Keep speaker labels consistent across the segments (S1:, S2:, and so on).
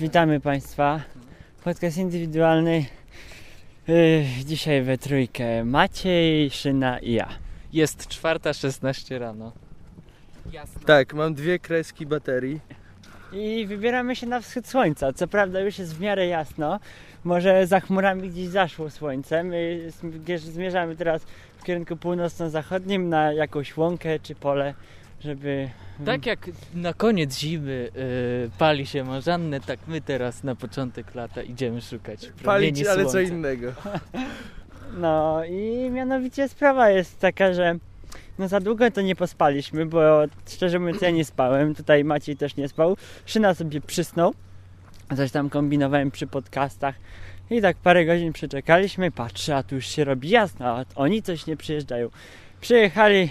S1: Witamy Państwa. Podcast indywidualny. Yy, dzisiaj we trójkę Maciej, Szyna i ja.
S2: Jest czwarta 16 rano. Jasno.
S3: Tak, mam dwie kreski baterii.
S1: I wybieramy się na wschód słońca. Co prawda już jest w miarę jasno. Może za chmurami gdzieś zaszło słońce. My zm- zmierzamy teraz w kierunku północno-zachodnim na jakąś łąkę czy pole, żeby...
S2: Tak jak na koniec zimy y, pali się marzanne, tak my teraz na początek lata idziemy szukać
S3: Palić, ale co innego.
S1: No i mianowicie sprawa jest taka, że no za długo to nie pospaliśmy, bo szczerze mówiąc ja nie spałem, tutaj Maciej też nie spał. Szyna sobie przysnął, coś tam kombinowałem przy podcastach i tak parę godzin przeczekaliśmy, patrzę, a tu już się robi jasno, a oni coś nie przyjeżdżają. Przyjechali,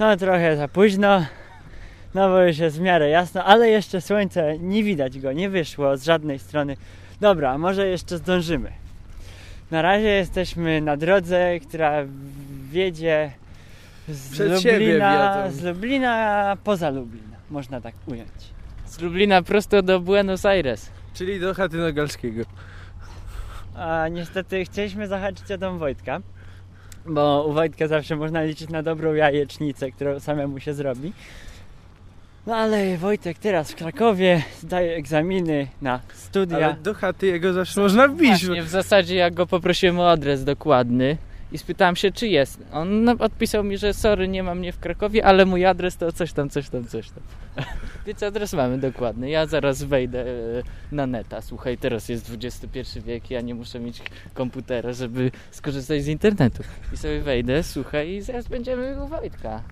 S1: no trochę za późno, no bo już jest w miarę jasno, ale jeszcze słońce, nie widać go, nie wyszło z żadnej strony. Dobra, może jeszcze zdążymy. Na razie jesteśmy na drodze, która wiedzie z
S3: Przed
S1: Lublina, z Lublina poza Lublin, można tak ująć.
S2: Z Lublina prosto do Buenos Aires.
S3: Czyli do chaty Nogalskiego.
S1: A niestety chcieliśmy zahaczyć o dom Wojtka, bo u Wojtka zawsze można liczyć na dobrą jajecznicę, którą samemu się zrobi. No ale Wojtek teraz w Krakowie zdaje egzaminy na studia.
S3: Ale do chaty jego zawsze można wbić.
S2: Właśnie, w zasadzie ja go poprosiłem o adres dokładny i spytałem się, czy jest. On no, odpisał mi, że sorry, nie ma mnie w Krakowie, ale mój adres to coś tam, coś tam, coś tam. Więc adres mamy dokładny. Ja zaraz wejdę e, na neta. Słuchaj, teraz jest XXI wiek, ja nie muszę mieć komputera, żeby skorzystać z internetu. I sobie wejdę, słuchaj, i zaraz będziemy u Wojtka.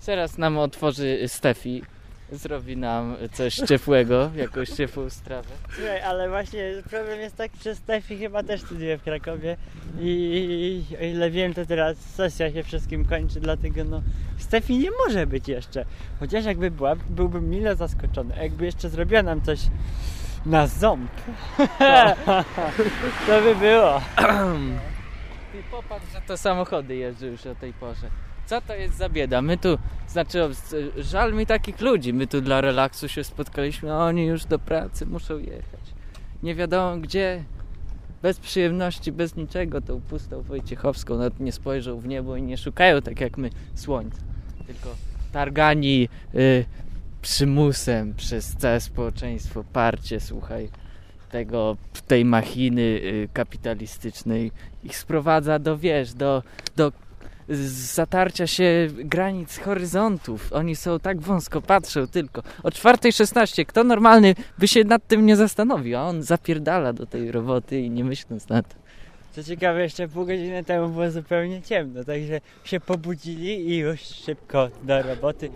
S2: Zaraz nam otworzy Stefi, zrobi nam coś ciepłego, jakąś ciepłą strawę.
S1: Słuchaj, ale właśnie problem jest taki, że Stefi chyba też studiuje w Krakowie i o ile wiem, to teraz sesja się wszystkim kończy, dlatego no Stefi nie może być jeszcze. Chociaż jakby była, byłbym mile zaskoczony. A Jakby jeszcze zrobiła nam coś na ząb, to by było.
S2: Ty popatrz, że to samochody jeżdżą już o tej porze. Co to jest za bieda? My tu, znaczy, żal mi takich ludzi. My tu dla relaksu się spotkaliśmy, a oni już do pracy muszą jechać. Nie wiadomo gdzie, bez przyjemności, bez niczego, tą pustą Wojciechowską. Nawet nie spojrzą w niebo i nie szukają tak jak my słońca. Tylko targani y, przymusem przez całe społeczeństwo, parcie, słuchaj, tego, tej machiny y, kapitalistycznej ich sprowadza do, wiesz, do, do zatarcia się granic horyzontów. Oni są tak wąsko, patrzą tylko. O 4.16 kto normalny by się nad tym nie zastanowił, a on zapierdala do tej roboty i nie myśląc nad tym.
S1: Co ciekawe, jeszcze pół godziny temu było zupełnie ciemno, także się pobudzili i już szybko do roboty.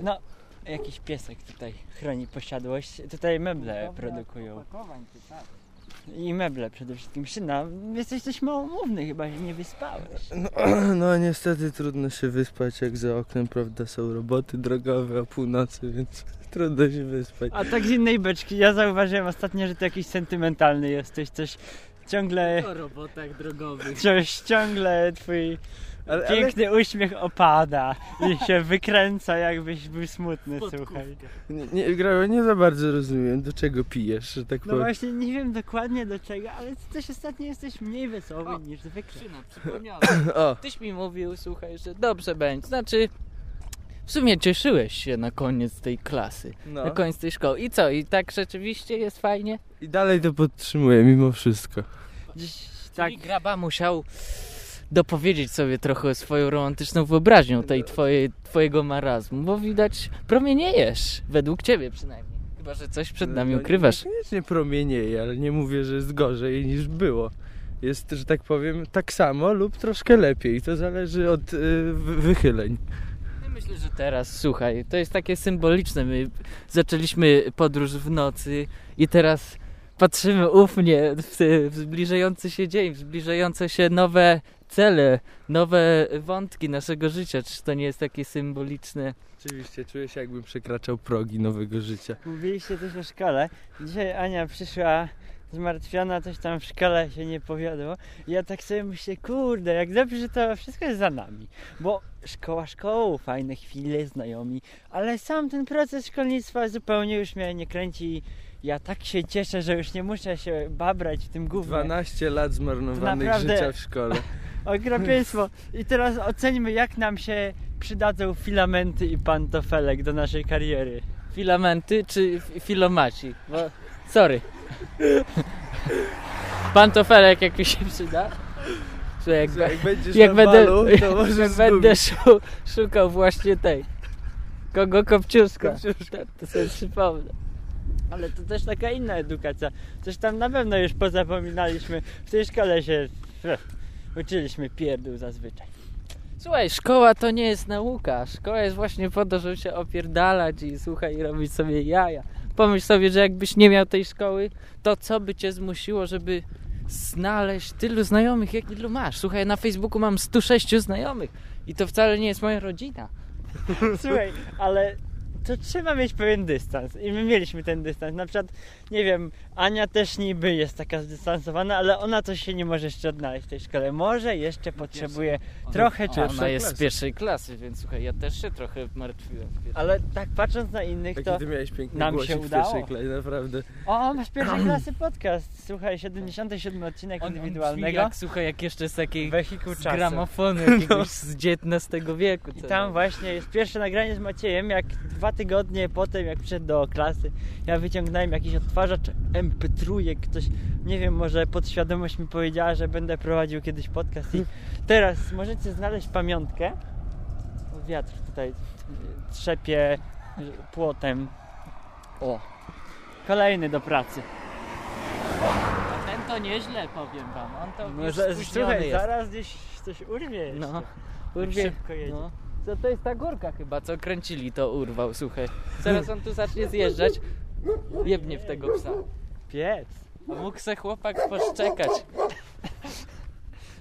S1: No, jakiś piesek tutaj chroni posiadłość. Tutaj meble produkują. I meble przede wszystkim. Szyna, jesteś coś małomówny chyba, że nie wyspałeś.
S3: No, no niestety trudno się wyspać, jak za oknem, prawda, są roboty drogowe o północy, więc trudno się wyspać.
S1: A tak z innej beczki, ja zauważyłem ostatnio, że ty jakiś sentymentalny jesteś, coś ciągle,
S2: O robotach drogowych.
S1: coś ciągle twój
S3: Ale, ale
S1: piękny uśmiech opada i się wykręca jakbyś był smutny, słuchaj.
S3: nie, nie, Grałem, nie za bardzo rozumiem, do czego pijesz, że tak
S1: No
S3: powiem.
S1: właśnie nie wiem dokładnie do czego, ale ty też ostatnio jesteś mniej wesoły
S2: O,
S1: niż zwykle.
S2: Krzyna, przypomniałem.
S3: O,
S2: Tyś mi mówił, słuchaj, że dobrze będzie. Znaczy, w sumie cieszyłeś się na koniec tej klasy,
S3: no.
S2: na koniec tej szkoły. I co? I tak rzeczywiście jest fajnie?
S3: I dalej to podtrzymuję, mimo wszystko.
S1: Dziś
S2: Tak.
S1: tak,
S2: Graba musiał dopowiedzieć sobie trochę swoją romantyczną wyobraźnią tej twojej, twojego marazmu, bo widać promieniejesz, według ciebie przynajmniej. Chyba, że coś przed nami
S3: No,
S2: ukrywasz.
S3: Niekoniecznie promienieje, ale nie mówię, że jest gorzej niż było. Jest, że tak powiem, tak samo lub troszkę lepiej. To zależy od y, wy- wychyleń.
S2: Myślę, że teraz, słuchaj, to jest takie symboliczne. My zaczęliśmy podróż w nocy i teraz patrzymy ufnie w, w zbliżający się dzień, w zbliżające się nowe cele, nowe wątki naszego życia. Czy to nie jest takie symboliczne?
S3: Oczywiście czuję się, jakbym przekraczał progi nowego życia.
S1: mówiliście coś o szkole. Dzisiaj Ania przyszła zmartwiona, coś tam w szkole się nie powiodło. I ja tak sobie myślę, kurde, jak dobrze, że to wszystko jest za nami. Bo szkoła szkołą, fajne chwile, znajomi, ale sam ten proces szkolnictwa zupełnie już mnie nie kręci. Ja tak się cieszę, że już nie muszę się babrać w tym gównie.
S3: 12 lat zmarnowanych
S1: Naprawdę-
S3: życia w szkole.
S1: Okropieństwo. I teraz oceńmy, jak nam się przydadzą filamenty i pantofelek do naszej kariery.
S2: Filamenty czy fi- filomaci? Bo, sorry. Pantofelek jak mi się przyda. Czy jak,
S3: Słuchaj, Jak będziesz
S2: jak
S3: na
S2: będę,
S3: balu, to możesz
S2: jak będę szu, szukał właśnie tej. Kogo Kopciuska.
S3: Kopciuszka.
S2: To, to sobie przypomnę.
S1: Ale to też taka inna edukacja. Coś tam na pewno już pozapominaliśmy. W tej szkole się uczyliśmy pierdół zazwyczaj.
S2: Słuchaj, szkoła to nie jest nauka. Szkoła jest właśnie po to, żeby się opierdalać i słuchaj, i robić sobie jaja. Pomyśl sobie, że jakbyś nie miał tej szkoły, to co by cię zmusiło, żeby znaleźć tylu znajomych, jak ilu masz? Słuchaj, na Facebooku mam 106 znajomych i to wcale nie jest moja rodzina.
S1: Słuchaj, ale to trzeba mieć pewien dystans. I my mieliśmy ten dystans. Na przykład, nie wiem, Ania też niby jest taka zdystansowana, ale ona coś się nie może jeszcze odnaleźć w tej szkole. Może jeszcze potrzebuje trochę
S2: Ona
S1: czasu.
S2: jest z pierwszej klasy, więc słuchaj, ja też się trochę martwiłem. w pierwszej
S1: Ale tak patrząc na innych, to...
S3: ty miałeś piękny
S1: nam się
S3: w
S1: udało.
S3: pierwszej klasie, naprawdę.
S1: O, masz pierwszej klasy podcast. Słuchaj, 77 odcinek
S2: On, on
S1: indywidualnego.
S2: jak, słuchaj, jak jeszcze z takiej
S1: Wehikuł
S2: z gramofonu jakiegoś z XIX wieku.
S1: I tam
S2: nie?
S1: właśnie jest pierwsze nagranie z Maciejem, jak dwa tygodnie potem, jak przyszedł do klasy, ja wyciągnąłem jakiś odtwarzacz MP3, coś, nie wiem, może podświadomość mi powiedziała, że będę prowadził kiedyś podcast i teraz możecie znaleźć pamiątkę. Wiatr tutaj trzepie y, płotem. O, kolejny do pracy.
S2: A ten to nieźle, powiem wam. On to
S1: No,
S2: już
S1: słuchaj,
S2: jest.
S1: zaraz gdzieś coś urwie jeszcze.
S2: No,
S1: Jak
S2: urwie.
S1: szybko jedzie.
S2: No. Co to jest ta górka chyba, co kręcili, to urwał, słuchaj. Zaraz on tu zacznie zjeżdżać. Jebnie w tego psa.
S1: Piec.
S2: Mógł se chłopak poszczekać.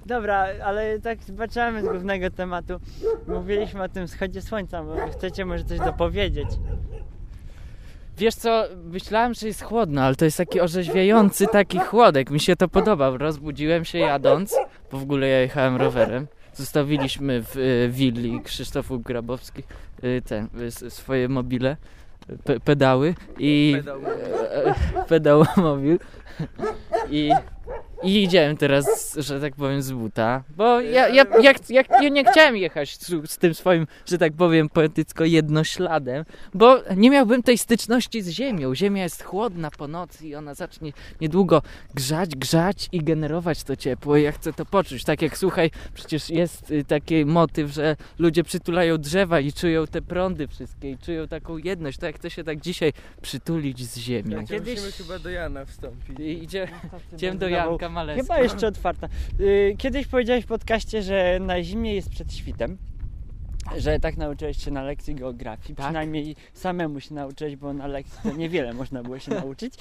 S1: Dobra, ale tak zbaczamy z głównego tematu. Mówiliśmy o tym wschodzie słońca, bo chcecie może coś dopowiedzieć.
S2: Wiesz co, myślałem, że jest chłodno, ale to jest taki orzeźwiający taki chłodek. Mi się to podobał. Rozbudziłem się jadąc, bo w ogóle ja jechałem rowerem. Zostawiliśmy w y, willi Krzysztofu Grabowski y, ten, y, swoje mobile, pe, pedały i
S3: Pedał.
S2: e, e, pedał mobil i, i idziemy teraz, że tak powiem, z buta, bo ja, ja, ja, ja, ja nie chciałem jechać z, z tym swoim, że tak powiem, poetycko jednośladem, bo nie miałbym tej styczności z ziemią. Ziemia jest chłodna po nocy i ona zacznie niedługo grzać, grzać i generować to ciepło. I ja chcę to poczuć. Tak jak słuchaj, przecież jest y, taki motyw, że ludzie przytulają drzewa i czują te prądy wszystkie i czują taką jedność. Tak chcę się tak dzisiaj przytulić z ziemią.
S3: Ja
S1: Kiedyś-
S3: Musimy chyba do Jana wstąpić.
S2: I idzie, idziemy do Janka
S1: Chyba jeszcze otwarta. Y, Kiedyś powiedziałeś w podcaście, że na zimie jest przed świtem. Że tak nauczyłeś się na lekcji geografii.
S2: Tak.
S1: Przynajmniej samemu się nauczyłeś, bo na lekcji to niewiele można było się nauczyć.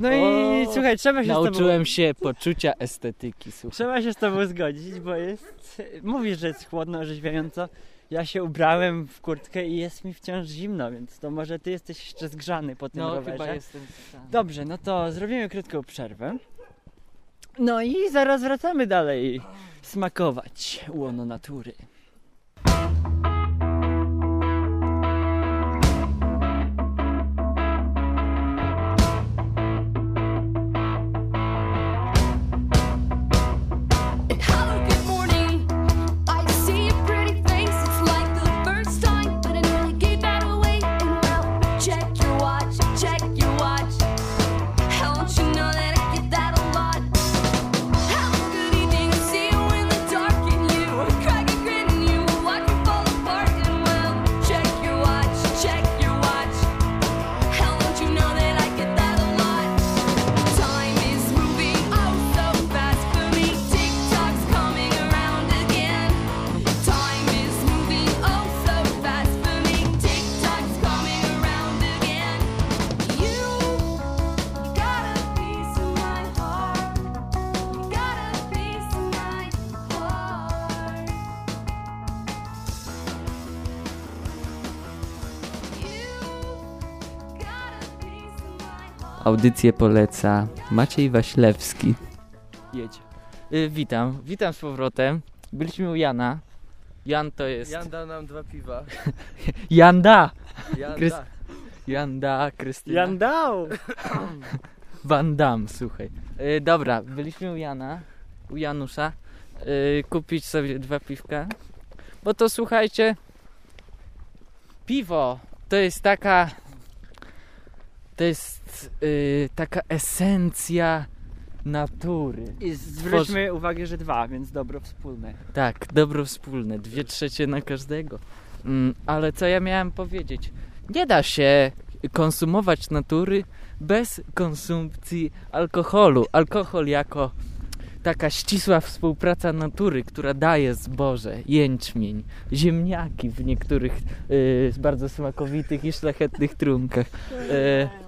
S1: No
S2: O,
S1: i słuchaj, trzeba się z tobą...
S2: Nauczyłem się poczucia estetyki, słuchaj.
S1: Trzeba się z tobą zgodzić, bo jest... Mówisz, że jest chłodno, orzeźwiająco. Ja się ubrałem w kurtkę i jest mi wciąż zimno, więc to może ty jesteś jeszcze zgrzany po tym
S2: No
S1: rowerze.
S2: chyba jestem...
S1: Dobrze, no to zrobimy krótką przerwę. No i zaraz wracamy dalej smakować łono natury.
S2: Audycję poleca Maciej Waślewski.
S1: Jedzie.
S2: Y, witam, witam z powrotem. Byliśmy u Jana. Jan to jest...
S3: Jan da nam dwa piwa.
S2: Janda!
S3: Jan
S2: Krys-
S3: da.
S2: Janda, Krystyna.
S1: Jandał!
S2: Van Damme, słuchaj. Y, dobra, byliśmy u Jana, u Janusza, y, kupić sobie dwa piwka. Bo to słuchajcie, piwo to jest taka, to jest y, taka esencja natury.
S1: I zwróćmy uwagę, że dwa, więc dobro wspólne.
S2: Tak, dobro wspólne, dwie trzecie na każdego. Mm, ale co ja miałem powiedzieć? Nie da się konsumować natury bez konsumpcji alkoholu. Alkohol jako taka ścisła współpraca natury, która daje zboże, jęczmień, ziemniaki w niektórych y, bardzo smakowitych i szlachetnych trunkach. Y, y,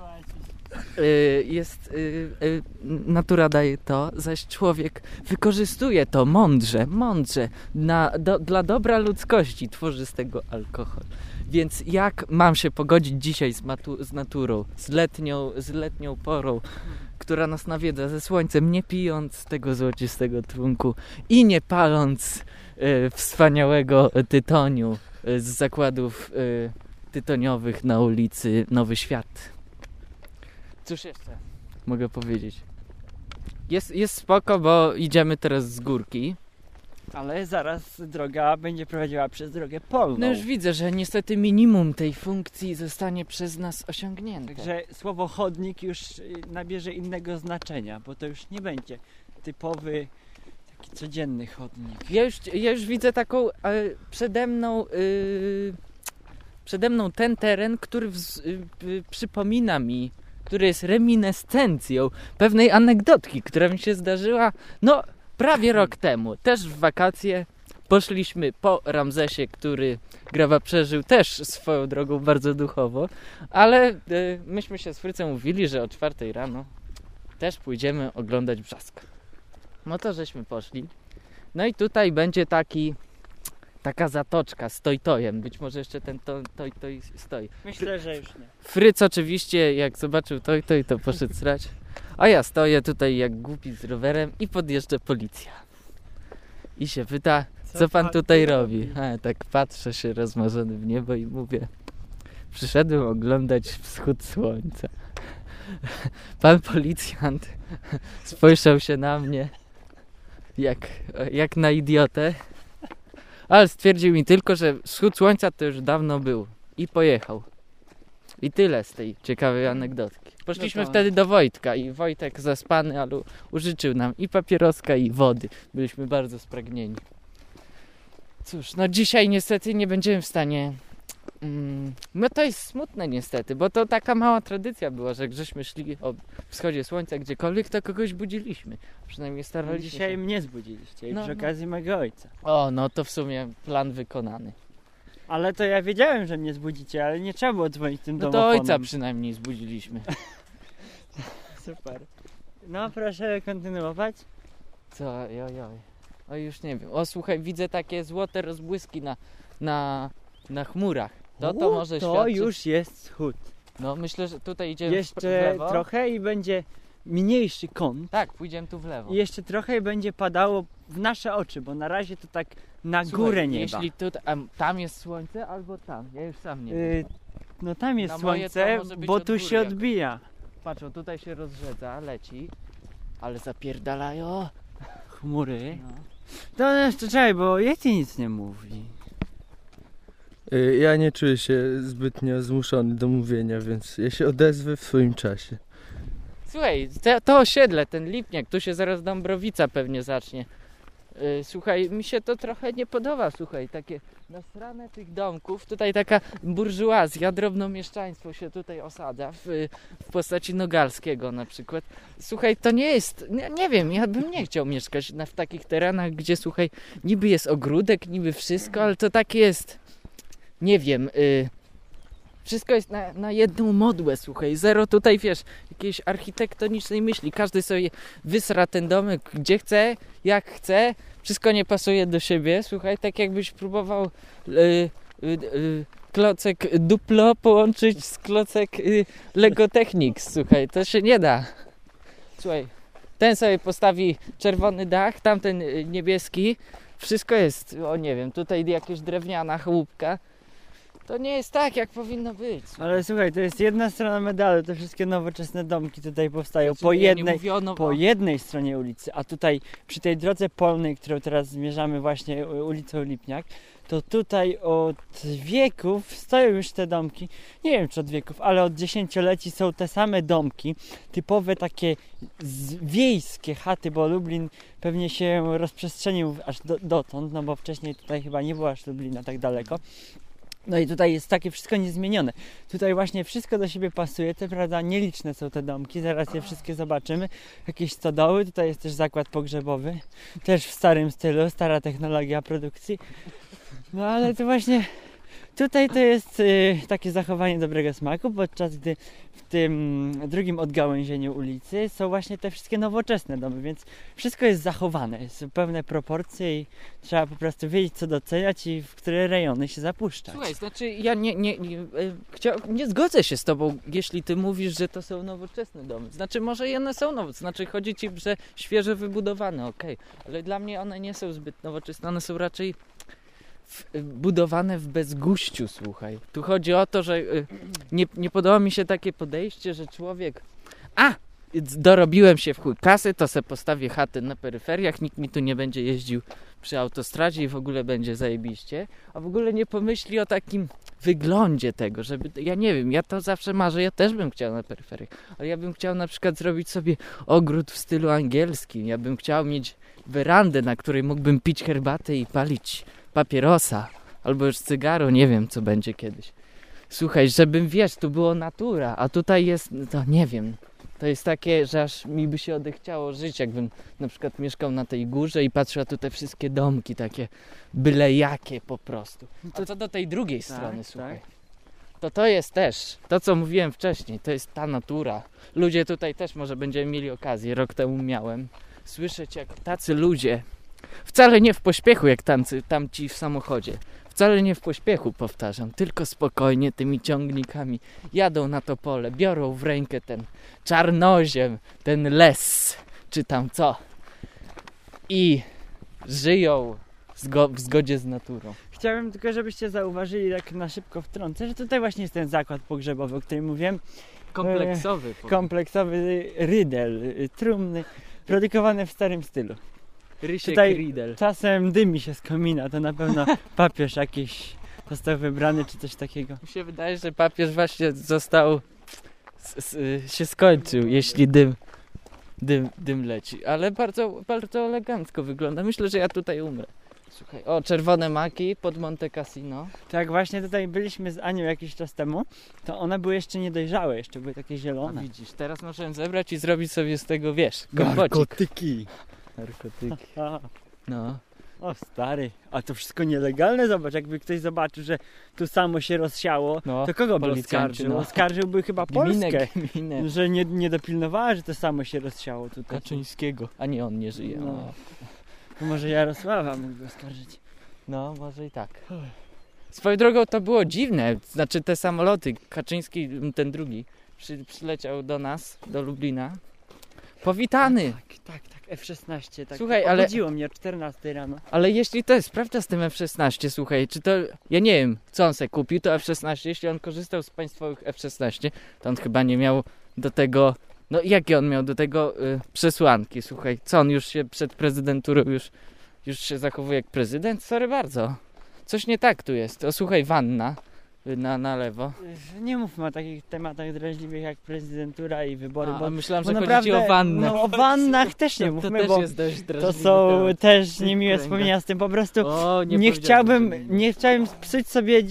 S2: jest, y, y, natura daje to, zaś człowiek wykorzystuje to mądrze, mądrze, na, do, dla dobra ludzkości tworzy z tego alkohol. Więc jak mam się pogodzić dzisiaj z, matu, z naturą, z letnią, z letnią porą, która nas nawiedza ze słońcem, nie pijąc tego złocistego trunku i nie paląc y, wspaniałego tytoniu y, z zakładów y, tytoniowych na ulicy Nowy Świat. Cóż jeszcze mogę powiedzieć? Jest, jest spoko, bo idziemy teraz z górki.
S1: Ale zaraz droga będzie prowadziła przez drogę polną.
S2: No już widzę, że niestety minimum tej funkcji zostanie przez nas osiągnięte.
S1: Także słowo chodnik już y, nabierze innego znaczenia, bo to już nie będzie typowy, taki codzienny chodnik.
S2: Ja już, ja już widzę taką e, przede mną y, przede mną ten teren, który wz, y, y, przypomina mi, który jest reminiscencją pewnej anegdotki, która mi się zdarzyła no prawie rok temu. Też w wakacje poszliśmy po Ramzesie, który Grawa przeżył też swoją drogą bardzo duchowo, ale y, myśmy się z Frycem mówili, że o czwartej rano też pójdziemy oglądać Brzask. No to żeśmy poszli. No i tutaj będzie taki taka zatoczka z toj-tojem. Być może jeszcze ten to- toj-toj stoi.
S1: Myślę, że już nie.
S2: Fryc oczywiście jak zobaczył toj-toj to poszedł srać. A ja stoję tutaj jak głupi z rowerem i podjeżdża policja. I się pyta, co, pan tutaj robi? A, tak patrzę się rozmarzony w niebo i mówię, przyszedłem oglądać wschód słońca. Pan policjant spojrzał się na mnie jak, jak na idiotę, ale stwierdził mi tylko, że wschód słońca to już dawno był i pojechał. I tyle z tej ciekawej anegdotki. Poszliśmy
S1: No to-
S2: wtedy do Wojtka i Wojtek zaspany, ale użyczył nam i papieroska i wody. Byliśmy bardzo spragnieni. Cóż, no dzisiaj niestety nie będziemy w stanie. Mm, no to jest smutne niestety, bo to taka mała tradycja była, że żeśmy szli o wschodzie słońca gdziekolwiek, to kogoś budziliśmy. Przynajmniej
S1: No,
S2: staraliśmy
S1: dzisiaj
S2: się.
S1: mnie zbudziliście i
S2: No,
S1: przy
S2: no.
S1: okazji mojego ojca.
S2: O, no to w sumie plan wykonany.
S1: Ale to ja wiedziałem, że mnie zbudzicie, ale nie trzeba było dzwonić tym
S2: No to
S1: domofonem.
S2: ojca przynajmniej zbudziliśmy.
S1: Super. No proszę kontynuować.
S2: Co, oj, oj. O, już nie wiem. O, słuchaj, widzę takie złote rozbłyski na, na, na chmurach. To, to
S1: U,
S2: może
S1: To
S2: świadczyć...
S1: już jest wschód.
S2: No, myślę, że tutaj idziemy w- w
S1: Jeszcze
S2: lewo.
S1: trochę i będzie mniejszy kąt.
S2: Tak, pójdziemy tu w lewo.
S1: I jeszcze trochę i będzie padało w nasze oczy, bo na razie to tak na
S2: Słuchaj,
S1: górę nieba.
S2: Jeśli tu, tam jest słońce, albo tam. Ja już sam nie wiem.
S1: Y, no tam jest
S2: Na to
S1: słońce, bo tu się
S2: jakoś.
S1: odbija.
S2: Patrz, tutaj się rozrzedza, leci. Ale zapierdalają.
S1: Chmury.
S2: No.
S1: To jeszcze czekaj, bo Yeti nic nie mówi.
S3: Y, Ja nie czuję się zbytnio zmuszony do mówienia, więc ja się odezwę w swoim czasie.
S2: Słuchaj, to, to osiedle, ten lipniak, tu się zaraz Dąbrowica pewnie zacznie. Yy, Słuchaj, mi się to trochę nie podoba, słuchaj, takie nasrane tych domków, tutaj taka burżuazja, drobnomieszczaństwo się tutaj osadza w, w postaci Nogalskiego na przykład. Słuchaj, to nie jest, nie, nie wiem, ja bym nie chciał mieszkać na, w takich terenach, gdzie słuchaj, niby jest ogródek, niby wszystko, ale to tak jest, nie wiem, y, wszystko jest na, na jedną modłę, słuchaj, zero tutaj, wiesz, jakiejś architektonicznej myśli. Każdy sobie wysra ten domek gdzie chce, jak chce. Wszystko nie pasuje do siebie. Słuchaj, tak jakbyś próbował y, y, y, klocek Duplo połączyć z klocek y, Lego Technics, słuchaj, to się nie da. Słuchaj, ten sobie postawi czerwony dach, tamten y, niebieski, wszystko jest, o nie wiem, tutaj jakaś drewniana chałupka. To nie jest tak, jak powinno być.
S1: Ale słuchaj, to jest jedna strona medalu, te wszystkie nowoczesne domki tutaj powstają po
S2: Ja nie
S1: jednej, po jednej stronie ulicy, a tutaj przy tej drodze polnej, którą teraz zmierzamy właśnie ulicą Lipniak, to tutaj od wieków stoją już te domki, nie wiem czy od wieków, ale od dziesięcioleci są te same domki, typowe takie wiejskie chaty, bo Lublin pewnie się rozprzestrzenił aż do, dotąd, no bo wcześniej tutaj chyba nie było aż Lublina tak daleko. No i tutaj jest takie wszystko niezmienione. Tutaj właśnie wszystko do siebie pasuje, te prawda, nieliczne są te domki, zaraz je wszystkie zobaczymy. Jakieś stodoły, tutaj jest też zakład pogrzebowy, też w starym stylu, stara technologia produkcji. No ale to właśnie tutaj to jest y, takie zachowanie dobrego smaku, podczas gdy w tym drugim odgałęzieniu ulicy są właśnie te wszystkie nowoczesne domy, więc wszystko jest zachowane, jest pełne proporcje i trzeba po prostu wiedzieć co doceniać i w które rejony się zapuszczać.
S2: Słuchaj, znaczy ja nie, nie, nie, e, chcia, nie zgodzę się z tobą, jeśli ty mówisz, że to są nowoczesne domy. Znaczy może one są nowoczesne, znaczy chodzi ci, że świeżo wybudowane, okej, ale dla mnie one nie są zbyt nowoczesne, one są raczej w, budowane w bezguściu, słuchaj. Tu chodzi o to, że e, nie, nie podoba mi się takie podejście, że człowiek, a, dorobiłem się w chuj kasy, to se postawię chatę na peryferiach, nikt mi tu nie będzie jeździł przy autostradzie i w ogóle będzie zajebiście, a w ogóle nie pomyśli o takim wyglądzie tego, żeby, ja nie wiem, ja to zawsze marzę, ja też bym chciał na peryferiach, ale ja bym chciał na przykład zrobić sobie ogród w stylu angielskim, ja bym chciał mieć werandę, na której mógłbym pić herbatę i palić papierosa, albo już cygaro, nie wiem co będzie kiedyś. Słuchaj, żebym, wiesz, tu było natura, a tutaj jest, no to nie wiem, to jest takie, że aż mi by się odechciało żyć, jakbym na przykład mieszkał na tej górze i patrzył tu te wszystkie domki, takie byle jakie po prostu. A co do tej drugiej strony, słuchaj. To to jest też, to co mówiłem wcześniej, to jest ta natura. Ludzie tutaj też może będziemy mieli okazję, rok temu miałem, słyszeć jak tacy ludzie, wcale nie w pośpiechu jak tamcy, tamci w samochodzie, wcale nie w pośpiechu powtarzam, tylko spokojnie tymi ciągnikami jadą na to pole, biorą w rękę ten czarnoziem, ten les, czy tam co i żyją zgo- w zgodzie z naturą.
S1: Chciałem tylko, żebyście zauważyli, tak na szybko wtrącę, że tutaj właśnie jest ten zakład pogrzebowy, o którym mówiłem.
S2: Kompleksowy. powiem.
S1: Kompleksowy rydel, y, trumny, produkowany w starym stylu.
S2: Rysiek
S1: tutaj-
S2: Riedel.
S1: Czasem dymi się z komina, to na pewno papież jakiś został wybrany czy coś takiego.
S2: Mi się wydaje, że papież właśnie został. S, s, się skończył, jeśli dym, dym, dym leci. Ale bardzo, bardzo elegancko wygląda. Myślę, że ja tutaj umrę. Słuchaj, o, czerwone maki pod Monte Cassino.
S1: Tak właśnie tutaj byliśmy z Anią jakiś czas temu, to one były jeszcze niedojrzałe, jeszcze były takie
S2: A
S1: zielone.
S2: widzisz, teraz możemy zebrać i zrobić sobie z tego, wiesz, kompocik.
S3: Narkotyki.
S2: Narkotyki. No.
S1: O stary, a to wszystko nielegalne? Zobacz, jakby ktoś zobaczył, że tu samo się rozsiało,
S2: No,
S1: to kogo by oskarżył?
S2: no.
S1: Oskarżyłby chyba
S2: Gminę,
S1: Polskę,
S2: gminę.
S1: że nie, nie dopilnowała, że to samo się rozsiało tutaj.
S2: Kaczyńskiego. A nie, on nie żyje.
S1: No.
S2: No,
S1: może Jarosława mógłby oskarżyć.
S2: no może i tak. Swoją drogą to było dziwne. Znaczy te samoloty, Kaczyński, ten drugi, przy, przyleciał do nas, do Lublina. Powitany!
S1: Tak, tak, tak, F-16, tak.
S2: Słuchaj, ale-
S1: Obudziło mnie o 14 rano.
S2: Ale jeśli to jest prawda z tym F-16, słuchaj, czy to... Ja nie wiem, co on se kupił, to F-16. Jeśli on korzystał z państwowych F-16, to on chyba nie miał do tego... No jakie on miał do tego y, przesłanki, słuchaj? Co on już się przed prezydenturą już, już się zachowuje jak prezydent? Sorry bardzo. Coś nie tak tu jest. O, słuchaj, wanna na, na lewo.
S1: Nie mówmy o takich tematach drażliwych jak prezydentura i wybory,
S2: A,
S1: bo,
S2: myślałem, że
S1: naprawdę,
S2: chodzi o wannę.
S1: No o wannach też nie
S2: to, to
S1: mówmy,
S2: też
S1: bo to są
S2: temat.
S1: też niemiłe wspomnienia z tym po prostu.
S2: O, nie,
S1: Nie, chciałbym, nie chciałem psuć sobie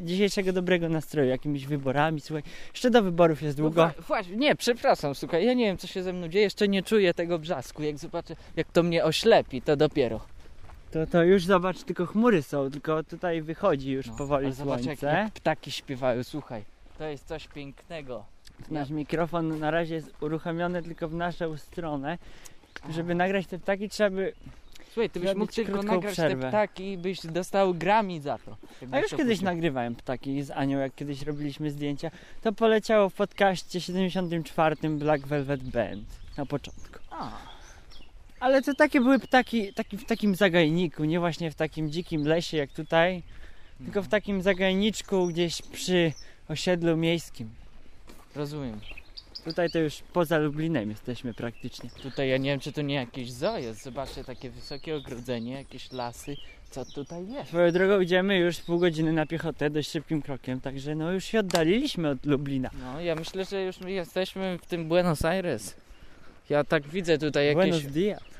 S1: dzisiejszego dobrego nastroju jakimiś wyborami. Słuchaj, jeszcze do wyborów jest długo.
S2: No, właśnie, nie, przepraszam, słuchaj, ja nie wiem co się ze mną dzieje, jeszcze nie czuję tego brzasku, jak zobaczę, jak to mnie oślepi, to dopiero.
S1: To, to już zobacz, tylko chmury są, tylko tutaj wychodzi już
S2: No,
S1: powoli
S2: ale zobacz, jak,
S1: słońce.
S2: jak ptaki śpiewają, słuchaj, to jest coś pięknego.
S1: Nasz mikrofon na razie jest uruchomiony tylko w naszą stronę. Żeby nagrać te ptaki trzeba by
S2: Słuchaj, ty byś mógł tylko nagrać
S1: przerwę.
S2: te ptaki i byś dostał grami za to.
S1: A już kiedyś
S2: puścił.
S1: nagrywałem ptaki z Anią, jak kiedyś robiliśmy zdjęcia. To poleciało w podcaście 74 Black Velvet Band na początku.
S2: A,
S1: Ale to takie były ptaki taki, w takim zagajniku, nie właśnie w takim dzikim lesie jak tutaj, tylko w takim zagajniczku gdzieś przy osiedlu miejskim.
S2: rozumiem.
S1: Tutaj to już poza Lublinem jesteśmy praktycznie.
S2: Tutaj ja nie wiem, czy to nie jakieś zoo jest. Zobaczcie, takie wysokie ogrodzenie, jakieś lasy. Co tutaj jest?
S1: Swoją drogą idziemy już pół godziny na piechotę dość szybkim krokiem, także no już się oddaliliśmy od Lublina.
S2: No, ja myślę, że już my jesteśmy w tym Buenos Aires. Ja tak widzę tutaj jakieś...
S1: Buenos dias.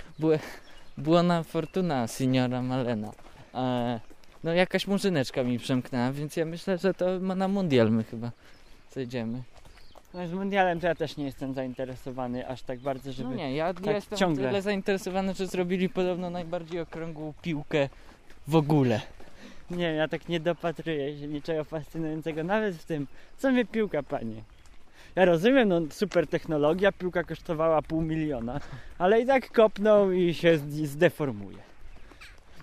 S2: Buona fortuna, signora Malena. E, no jakaś murzyneczka mi przemknęła, więc ja myślę, że to ma na mundial my chyba zejdziemy.
S1: No z mundialem to ja też nie jestem zainteresowany aż tak bardzo, żeby...
S2: No nie, ja,
S1: tak
S2: jestem
S1: ciągle.
S2: tyle zainteresowany, że zrobili podobno najbardziej okrągłą piłkę w ogóle.
S1: Nie, ja tak nie dopatruję się niczego fascynującego, nawet w tym, co mnie piłka, panie. Ja rozumiem, no super technologia, piłka kosztowała pół miliona, ale i tak kopnął i się zd- zdeformuje.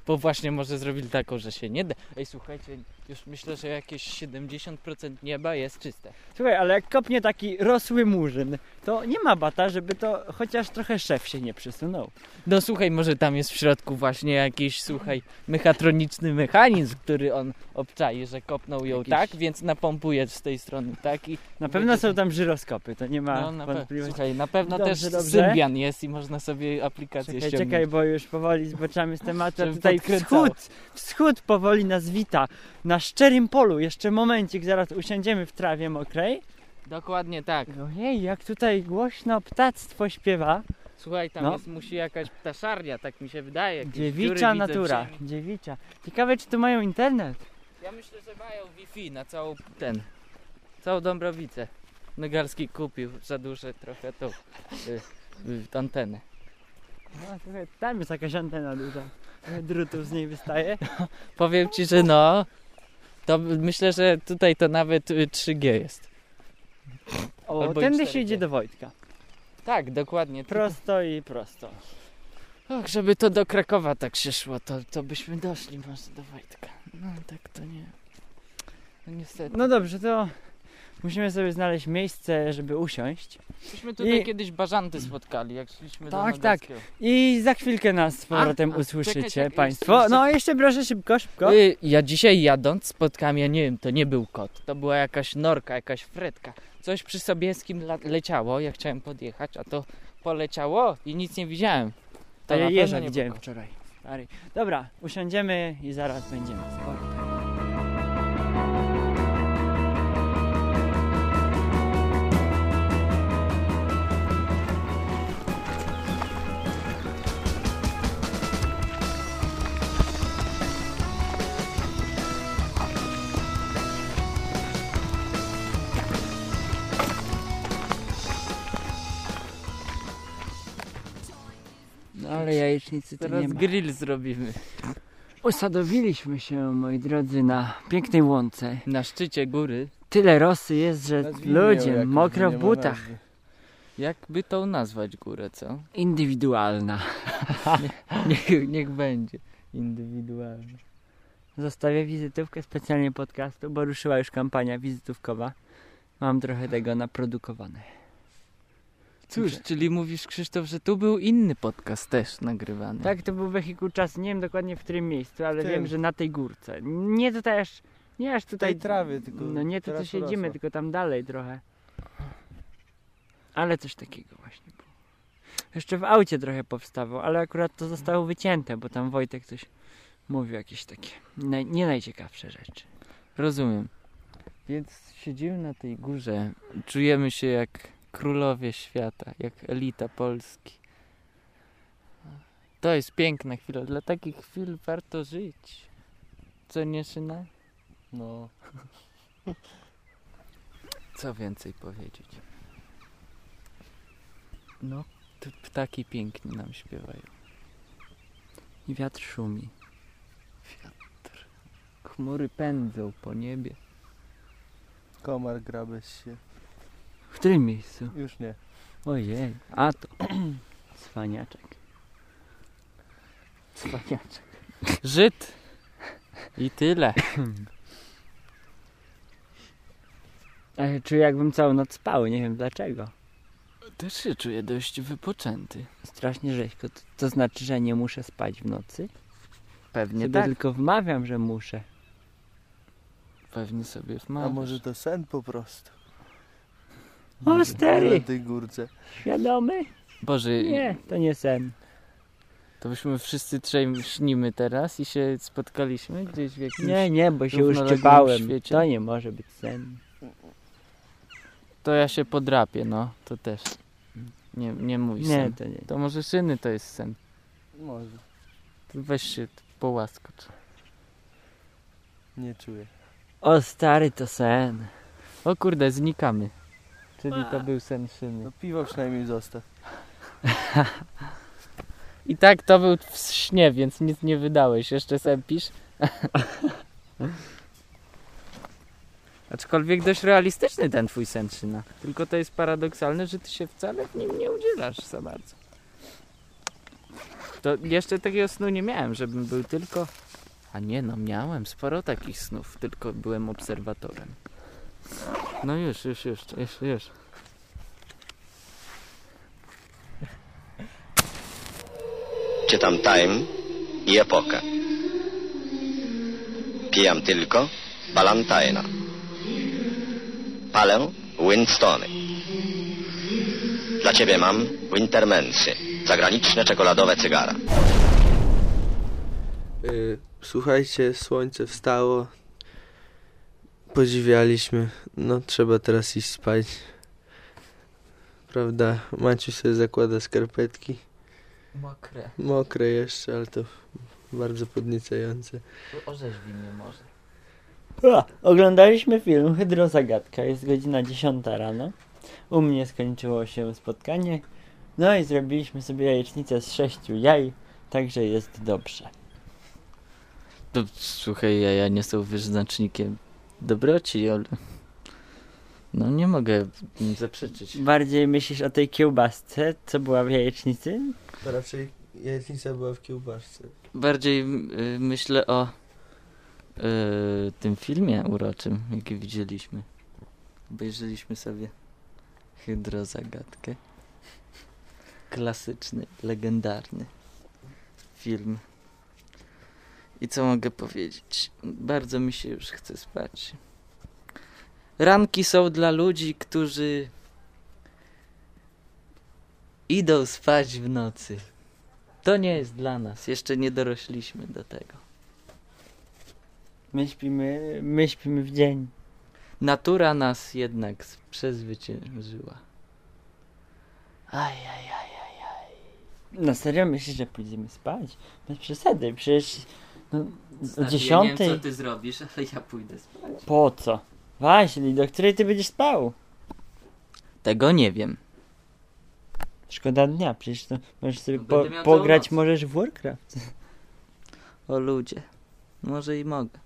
S2: Bo właśnie może zrobili taką, że się nie da. Ej, słuchajcie, już myślę, że jakieś 70% nieba jest czyste.
S1: Słuchaj, ale jak kopnie taki rosły murzyn, to nie ma bata, żeby to chociaż trochę szef się nie przysunął.
S2: No słuchaj, może tam jest w środku właśnie jakiś, słuchaj, mechatroniczny mechanizm, który on obczai, że kopnął ją
S1: Jakiś-
S2: tak, więc napompuje z tej strony tak i
S1: Na pewno są tam żyroskopy, to nie ma
S2: no, na
S1: wątpliwości.
S2: Słuchaj, na pewno
S1: Dobrze,
S2: też
S1: dobrze.
S2: Symbian jest i można sobie aplikację
S1: Czekaj,
S2: ściągnąć.
S1: czekaj, bo już powoli zboczamy z tematu. a Tutaj
S2: podkręcało.
S1: wschód, wschód powoli nas wita. Na szczerym polu, jeszcze momencik, zaraz usiądziemy w trawie mokrej.
S2: Dokładnie tak.
S1: Ojej, jak tutaj głośno ptactwo śpiewa.
S2: Słuchaj, tam
S1: No.
S2: jest, musi jakaś ptaszarnia, tak mi się wydaje. jakieś
S1: Dziewicza
S2: widzę
S1: natura,
S2: w ziemi.
S1: dziewicza. Ciekawe, czy tu mają internet.
S2: Ja myślę, że mają Wi-Fi na całą ten, całą Dąbrowicę. Nogalski kupił za duże trochę tą y, y, antenę.
S1: No, słuchaj, tam jest jakaś antena duża. Trochę Drutów z niej wystaje.
S2: Powiem ci, że no, to myślę, że tutaj to nawet y, 3G jest.
S1: O,
S2: Albo
S1: tędy
S2: 4G.
S1: się idzie do Wojtka.
S2: Tak, dokładnie.
S1: Prosto i prosto.
S2: Och, żeby to do Krakowa tak się szło, to, to byśmy doszli może do Wojtka. No tak to nie. No niestety.
S1: No dobrze, to musimy sobie znaleźć miejsce, żeby usiąść.
S2: Myśmy tutaj
S1: i-
S2: kiedyś bażanty spotkali, jak szliśmy do
S1: Tak, tak. I za chwilkę nas z powrotem
S2: a,
S1: usłyszycie
S2: czekaj, czekaj,
S1: Państwo.
S2: jeszcze-
S1: No jeszcze proszę szybko, szybko.
S2: Y, ja dzisiaj jadąc spotkałem, ja nie wiem, to nie był kot, to była jakaś norka, jakaś fredka. Coś przy Sobieskim leciało, ja chciałem podjechać, a to poleciało i nic nie widziałem.
S1: To
S2: na
S1: ja
S2: pewno
S1: jeża widziałem wczoraj. Dobra, usiądziemy i zaraz będziemy z powrotem. Jajecznicy nie
S2: Teraz
S1: ma.
S2: grill zrobimy.
S1: Usadowiliśmy się, moi drodzy, na pięknej łące.
S2: Na szczycie góry.
S1: Tyle rosy jest, że ludzie mokro w
S3: nie
S1: butach.
S2: Jakby tą nazwać górę, co?
S1: Indywidualna.
S2: Niech, niech będzie indywidualnie.
S1: Zostawię wizytówkę specjalnie podcastu, bo ruszyła już kampania wizytówkowa. Mam trochę tego naprodukowane.
S2: Cóż, czyli mówisz Krzysztof, że tu był inny podcast też nagrywany.
S1: Tak, to był wehikuł czasu. Nie wiem dokładnie w którym miejscu, ale
S3: Tym.
S1: wiem, że na tej górce. Nie tutaj aż, nie aż tutaj.
S3: Tej trawy tylko
S1: No nie tu, co
S3: teraz
S1: siedzimy,
S3: urosła.
S1: tylko tam dalej trochę. Ale coś takiego właśnie było. Jeszcze w aucie trochę powstawał, ale akurat to zostało wycięte, bo tam Wojtek coś mówił, jakieś takie naj, nie najciekawsze rzeczy.
S2: Rozumiem. Więc siedzimy na tej górze, czujemy się jak królowie świata, jak elita Polski. To jest piękna chwila. Dla takich chwil warto żyć. Co nie, Szyna?
S3: No.
S2: Co więcej powiedzieć? No, ptaki pięknie nam śpiewają.
S1: I wiatr szumi.
S2: Chmury pędzą po niebie.
S3: Komar gra bez się.
S1: W którym miejscu?
S3: Już nie.
S1: Ojej, a to cwaniaczek.
S2: Cwaniaczek. Żyd. I tyle.
S1: Ale czuję jakbym całą noc spał, nie wiem dlaczego.
S2: Też się czuję dość wypoczęty.
S1: Strasznie rzeźko. To, to znaczy, że nie muszę spać w nocy?
S2: Pewnie
S1: Sobie
S2: tak.
S1: tylko wmawiam, że muszę.
S2: Pewnie sobie
S3: A
S2: wmawiasz.
S3: może to sen po prostu?
S1: O,
S3: Na
S1: stary!
S3: tej górce.
S1: Świadomy?
S2: Boże,
S1: Nie, to nie sen.
S2: to byśmy wszyscy trzej śnimy teraz i się spotkaliśmy gdzieś w jakimś...
S1: Nie, nie, bo się
S2: równoległym
S1: uszczypałem.
S2: świecie.
S1: To nie może być sen.
S2: To ja się podrapię, no. To też. Nie, nie mój
S1: Nie,
S2: sen.
S1: to nie.
S2: To może szyny to jest sen.
S3: Może.
S2: To weź się połaskocz.
S3: Nie czuję.
S1: O stary, to sen.
S2: O kurde, znikamy. Czyli to był sen szyny.
S3: No piwo przynajmniej zostaw.
S2: I tak to był w śnie, więc nic nie wydałeś. Jeszcze sępisz. Aczkolwiek dość realistyczny ten twój sen szyna. Tylko to jest paradoksalne, że ty się wcale w nim nie udzielasz za bardzo. To jeszcze takiego snu nie miałem, żebym był tylko... A nie no, miałem sporo takich snów, tylko byłem obserwatorem. No już, już, już, już, już.
S4: Czytam Time i Epokę. Pijam tylko Balantajna. Palę Winstony. Dla ciebie mam Wintermensy, zagraniczne czekoladowe cygara.
S3: Y, słuchajcie, słońce wstało. Podziwialiśmy. No, trzeba teraz iść spać. Prawda? Maciu sobie zakłada skarpetki.
S2: Mokre.
S3: Mokre jeszcze, ale to bardzo podniecające.
S2: Orzeźwi mnie może.
S1: O, oglądaliśmy film Hydrozagadka. Jest godzina 10 rano. U mnie skończyło się spotkanie. No i zrobiliśmy sobie jajecznicę z sześciu jaj. Także jest dobrze.
S2: To, słuchaj, ja, ja nie są wyznacznikiem dobroci, ale... No nie mogę im zaprzeczyć.
S1: Bardziej myślisz o tej kiełbasce, co była w jajecznicy?
S3: To raczej jajecznica była w kiełbaszce.
S2: Bardziej y, myślę o y, tym filmie uroczym, jaki widzieliśmy. Obejrzeliśmy sobie Hydrozagadkę. Klasyczny, legendarny film. I co mogę powiedzieć? Bardzo mi się już chce spać. Ranki są dla ludzi, którzy idą spać w nocy. To nie jest dla nas. Jeszcze nie dorośliśmy do tego.
S1: My śpimy, my śpimy w dzień.
S2: Natura nas jednak przezwyciężyła. Aj.
S1: No serio myślisz, że pójdziemy spać? Bez przesady, przecież no, o
S2: Znaczy, Ja nie
S1: dziesiątej...
S2: wiem, co ty zrobisz, ale ja pójdę spać.
S1: Po co? Właśnie, do której ty będziesz spał?
S2: Tego nie wiem.
S1: Szkoda dnia, przecież to możesz sobie
S2: No
S1: po, pograć możesz w Warcraft.
S2: O ludzie. Może i mogę.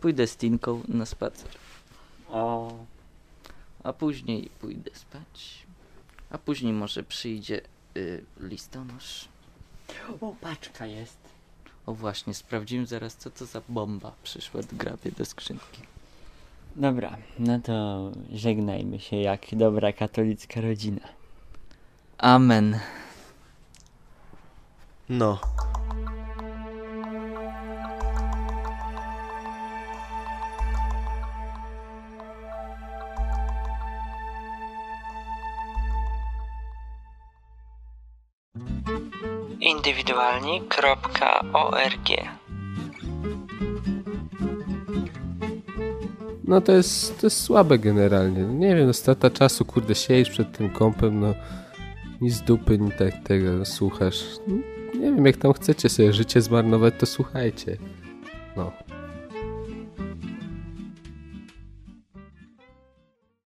S2: Pójdę z Tinką na spacer.
S1: O.
S2: A później pójdę spać. A później może przyjdzie y, listonosz.
S1: o, paczka jest.
S2: O właśnie, sprawdzimy zaraz co to za bomba przyszła do grabie do skrzynki.
S1: Dobra, no to żegnajmy się jak dobra katolicka rodzina.
S2: Amen.
S3: No.
S1: Indywidualni.org
S5: No to jest, to jest słabe generalnie. Nie wiem, no strata czasu, kurde, siedzisz przed tym kąpem, no ni z dupy, ni tak tego słuchasz. Nie wiem, jak tam chcecie sobie życie zmarnować, to słuchajcie. No.